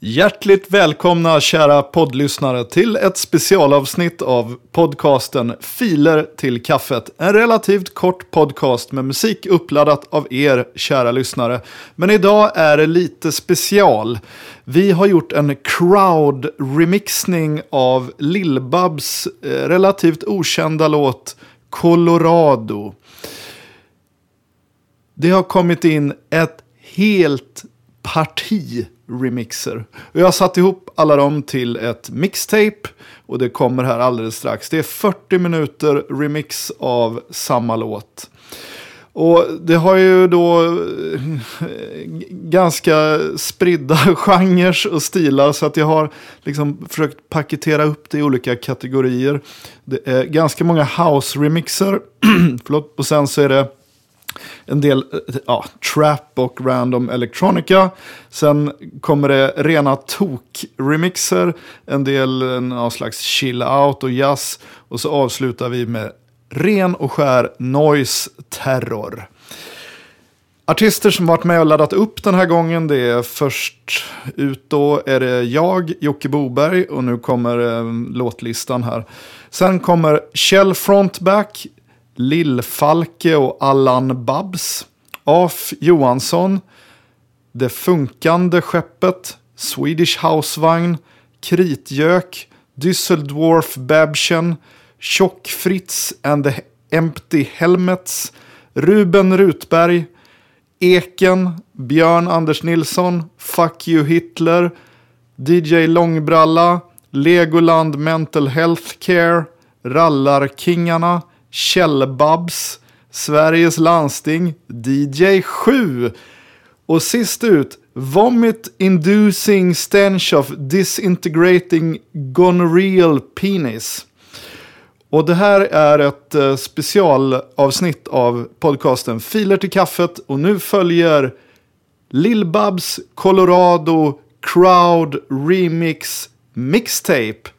Hjärtligt välkomna kära poddlyssnare till ett specialavsnitt av podcasten Filer till kaffet. En relativt kort podcast med musik uppladdat av er kära lyssnare. Men idag är det lite special. Vi har gjort en crowd-remixning av Lill-Babs eh, relativt okända låt Colorado. Det har kommit in ett helt parti remixer. Och jag har satt ihop alla dem till ett mixtape. Och det kommer här alldeles strax. Det är 40 minuter remix av samma låt. Och det har ju då eh, ganska spridda genrer och stilar. Så att jag har liksom försökt paketera upp det i olika kategorier. Det är ganska många house-remixer. och sen så är det en del eh, ja, trap och random electronica. Sen kommer det rena tok-remixer, en del någon slags chill out och jazz. Och så avslutar vi med ren och skär noise terror. Artister som varit med och laddat upp den här gången, det är först ut då är det jag, Jocke Boberg, och nu kommer eh, låtlistan här. Sen kommer Kjell Frontback, Lill-Falke och Allan Babs. Af Johansson. Det funkande skeppet. Swedish Housevagn. Kritgök. Düsseldorf Babchen. Tjock-Fritz and the Empty Helmets. Ruben Rutberg. Eken. Björn Anders Nilsson. Fuck You Hitler. DJ Långbralla. Legoland Mental Health Care. Rallarkingarna. Kjellbabs, Sveriges landsting, DJ 7 och sist ut Vomit Inducing Stench of Disintegrating Gonorrheal Penis. Och det här är ett eh, specialavsnitt av podcasten Filer till kaffet och nu följer Lill-Babs Colorado Crowd Remix Mixtape.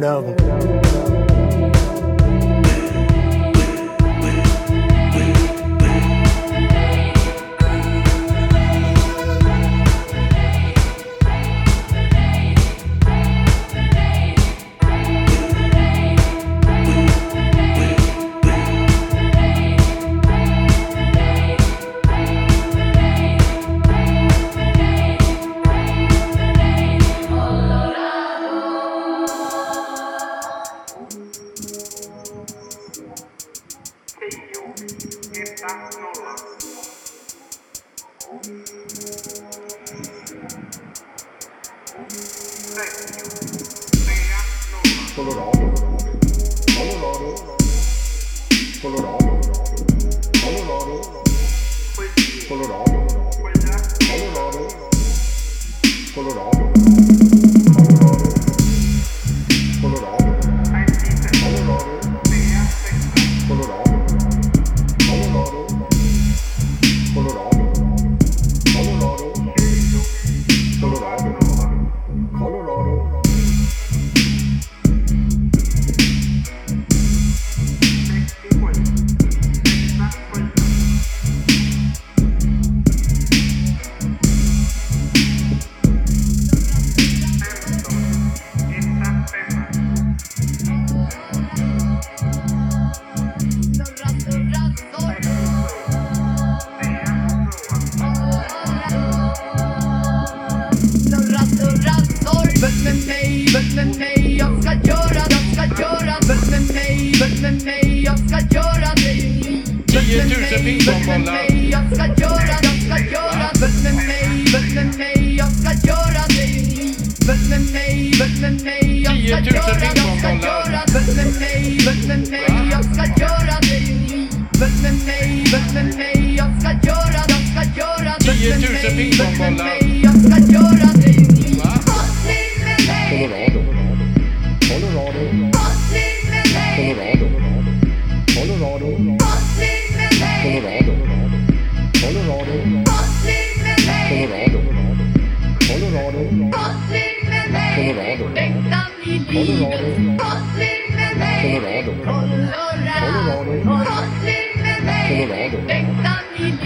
não.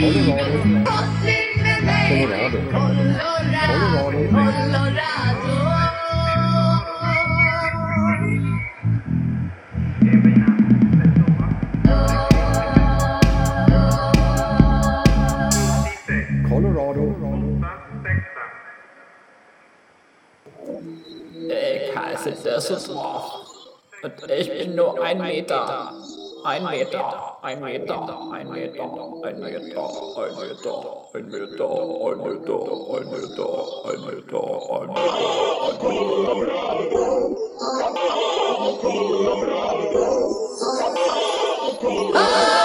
Colorado. Colorado. Colorado. Ich heiße Düsseldorf und ich bin nur ein Meter ein Meter, ein Meter, ein Meter, ein Meter, ein Meter, ein Meter, ein Meter, ein Meter, ein Meter, ein Meter, ein Meter, ein Meter. Ah!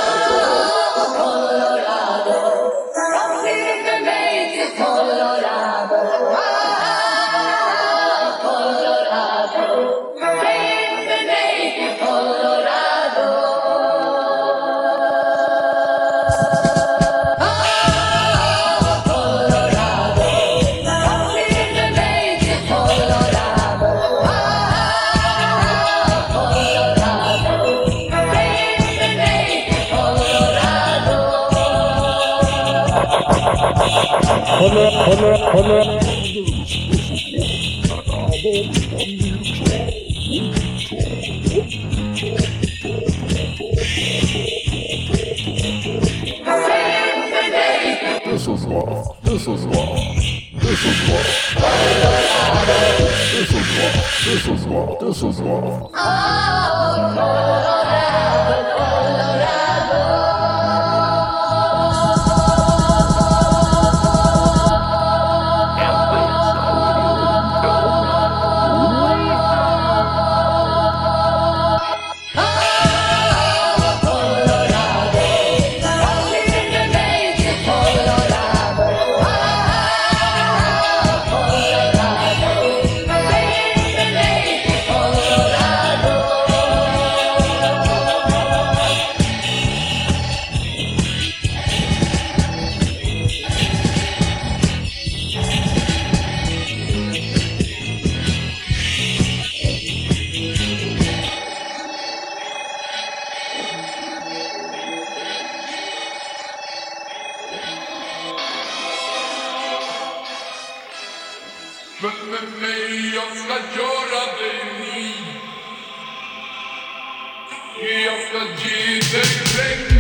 Color, color, color. This is law. This is law. This is law. This is law. This is law. This is law. Oh, Colorado, Colorado. everything.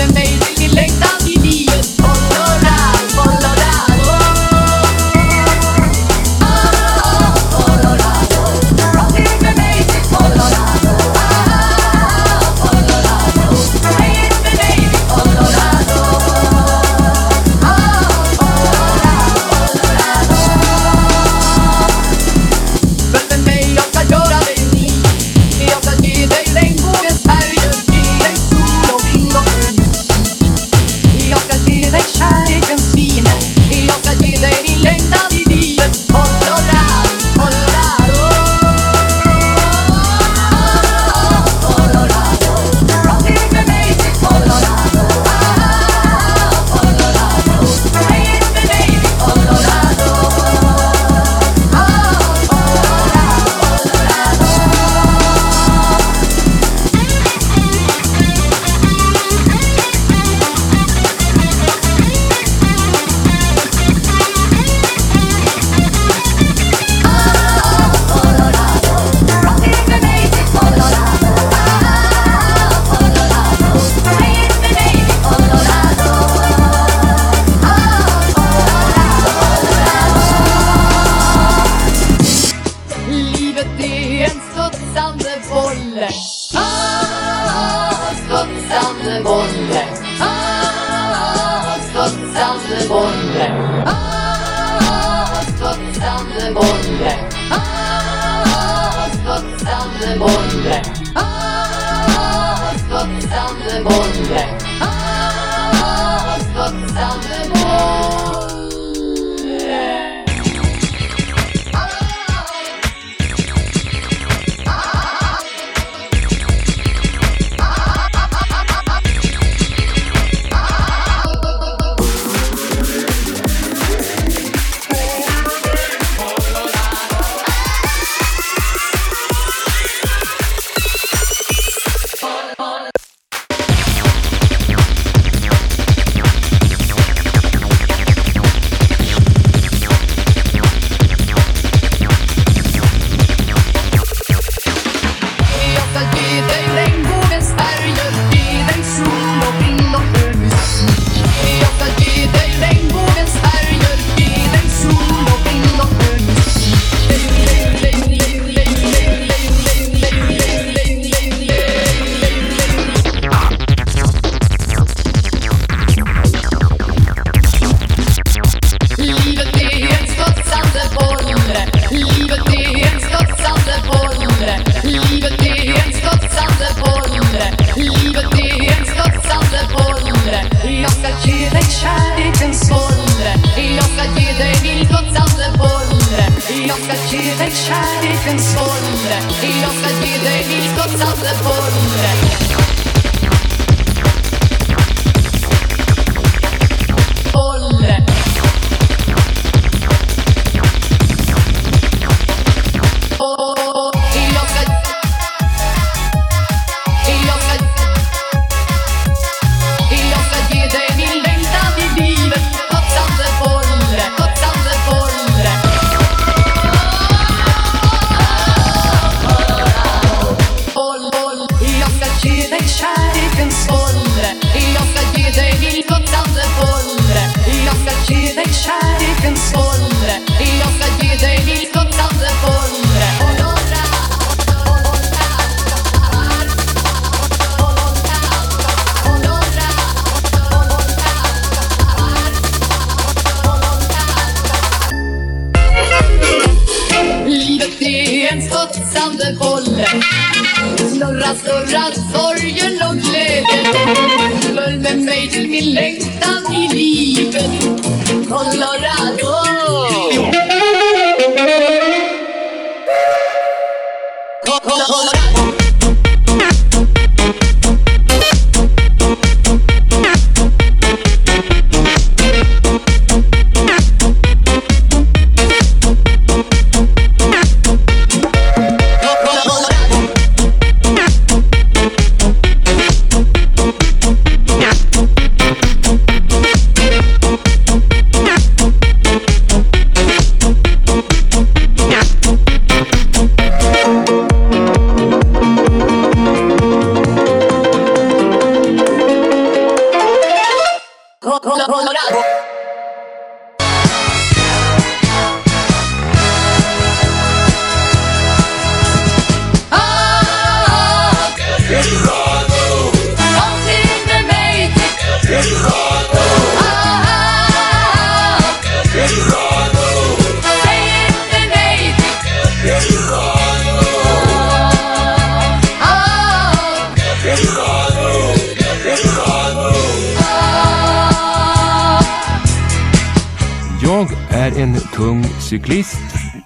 been made. livet är en studsande bolle. Ah, studsande bolle. Ah, studsande bolle. Ah, studsande bolle. Ah, studsande bolle. Ah, ah studsande bolle. Ah, ah, en studsande boll Snurra, snurra, sorgen och glädjen. Följ med mig till min längtan i livet. Colorado en tung cyklist.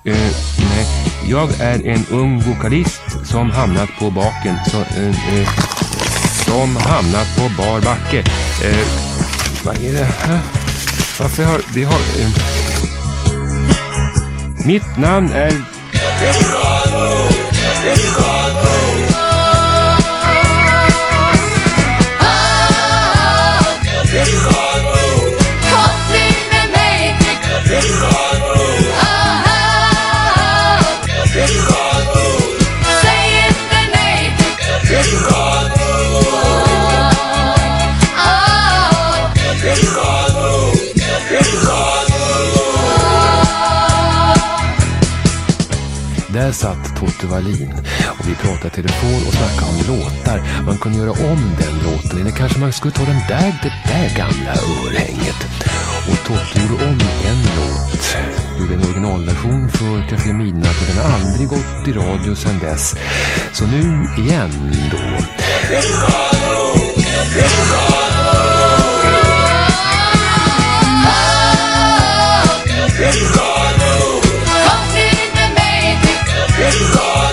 Eh, nej, jag är en ung vokalist som hamnat på baken. Så, eh, eh, som hamnat på bar backe. Eh, vad är det här? Varför har... Det har eh, mitt namn är... satt Totte Wallin och vi pratade i telefon och snackade om låtar. Man kunde göra om den låten eller kanske man skulle ta den där, det där gamla örhänget. Och Totte gjorde om en låt. Gjorde en originalversion för Café Midnatt och den har aldrig gått i radio sedan dess. Så nu igen då. Kom till Säg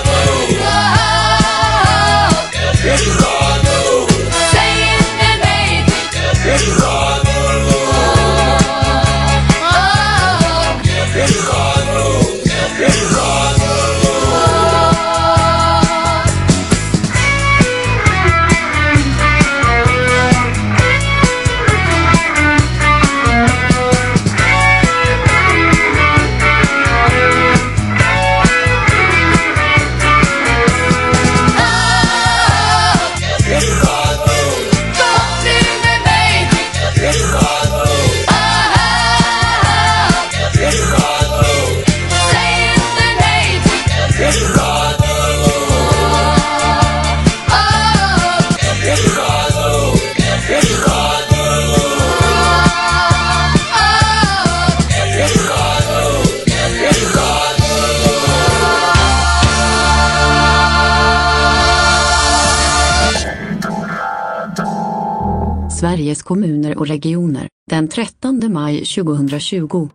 Sveriges kommuner och regioner den 13 maj 2020.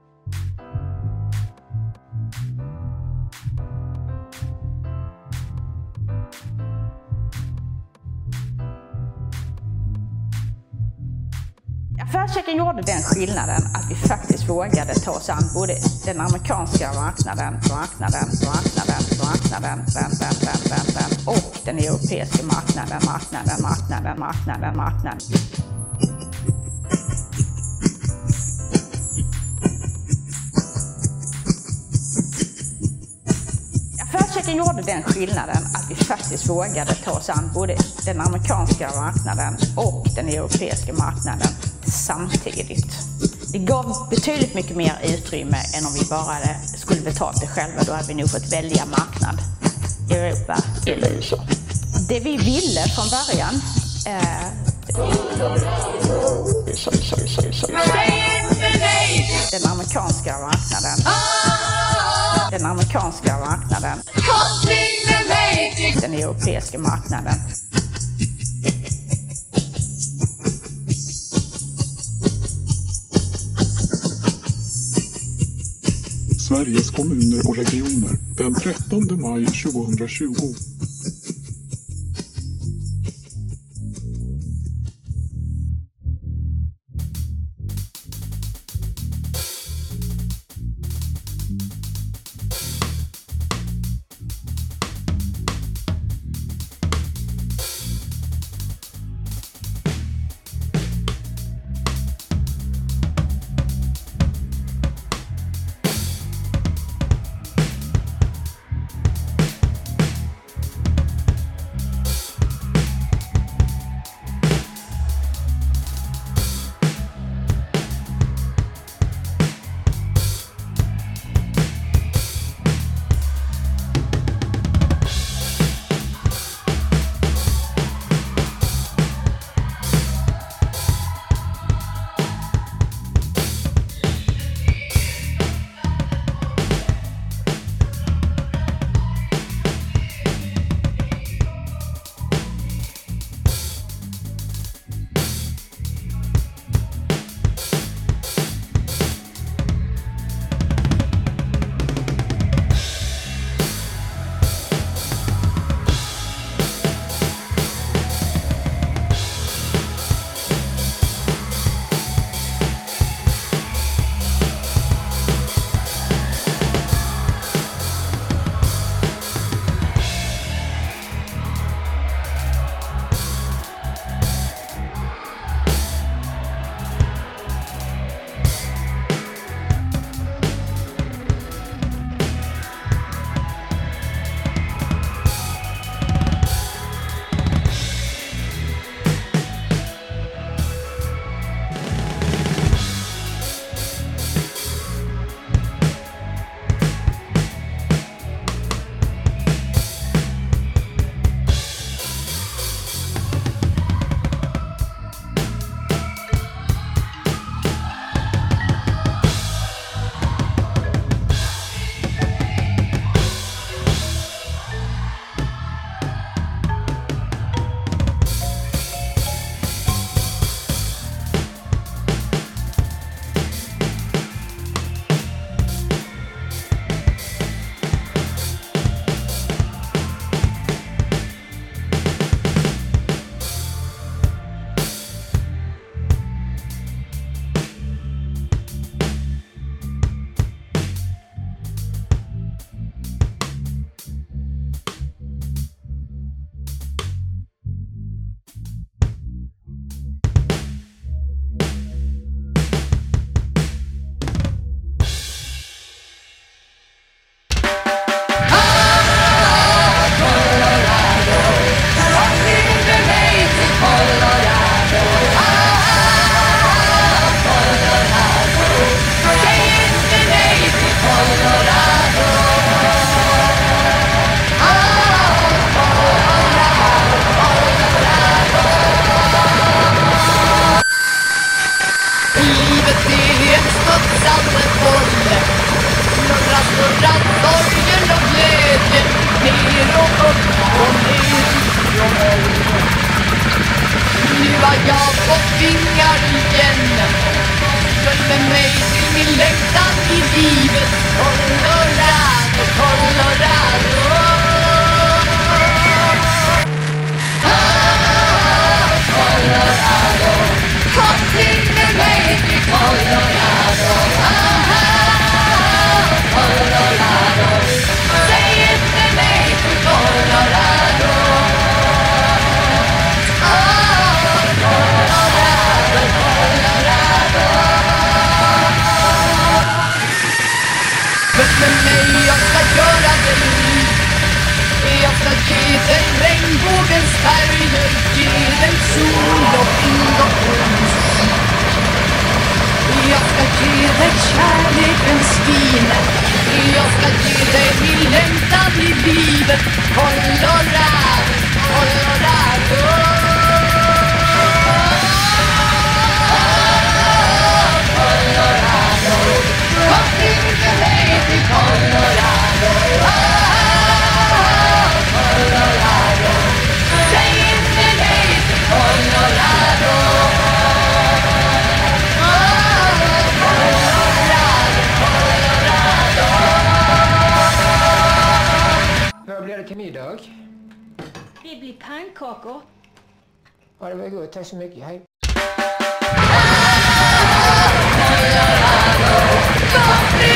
Affärschecken gjorde den skillnaden att vi faktiskt vågade ta oss an både den amerikanska marknaden, marknaden, marknaden, marknaden, den, den, den, den, den, och den europeiska marknaden, marknaden, marknaden, marknaden, marknaden. Affärschecken gjorde den skillnaden att vi faktiskt vågade ta oss an både den amerikanska marknaden och den europeiska marknaden samtidigt. Det gav betydligt mycket mer utrymme än om vi bara skulle betalt det själva. Då hade vi nog fått välja marknad. Europa eller USA. Det vi ville från början eh, den amerikanska marknaden. Den amerikanska marknaden. Den europeiska marknaden. Sveriges kommuner och regioner den 13 maj 2020. Vingar igen. Följ med mig till min längtan i livet. Colorado, Colorado Ah, Colorado Kom till med mig till Colorado med mig, jag ska göra dig rik Jag ska ge dig regnbågens färger Ge dig sol och vind och musik Jag ska ge dig kärlekens vin Jag ska ge dig min längtan i livet. Colorado, Colorado det till middag? Det blir pannkakor. Ja, det var gott. Tack så mycket. Hej. Kom till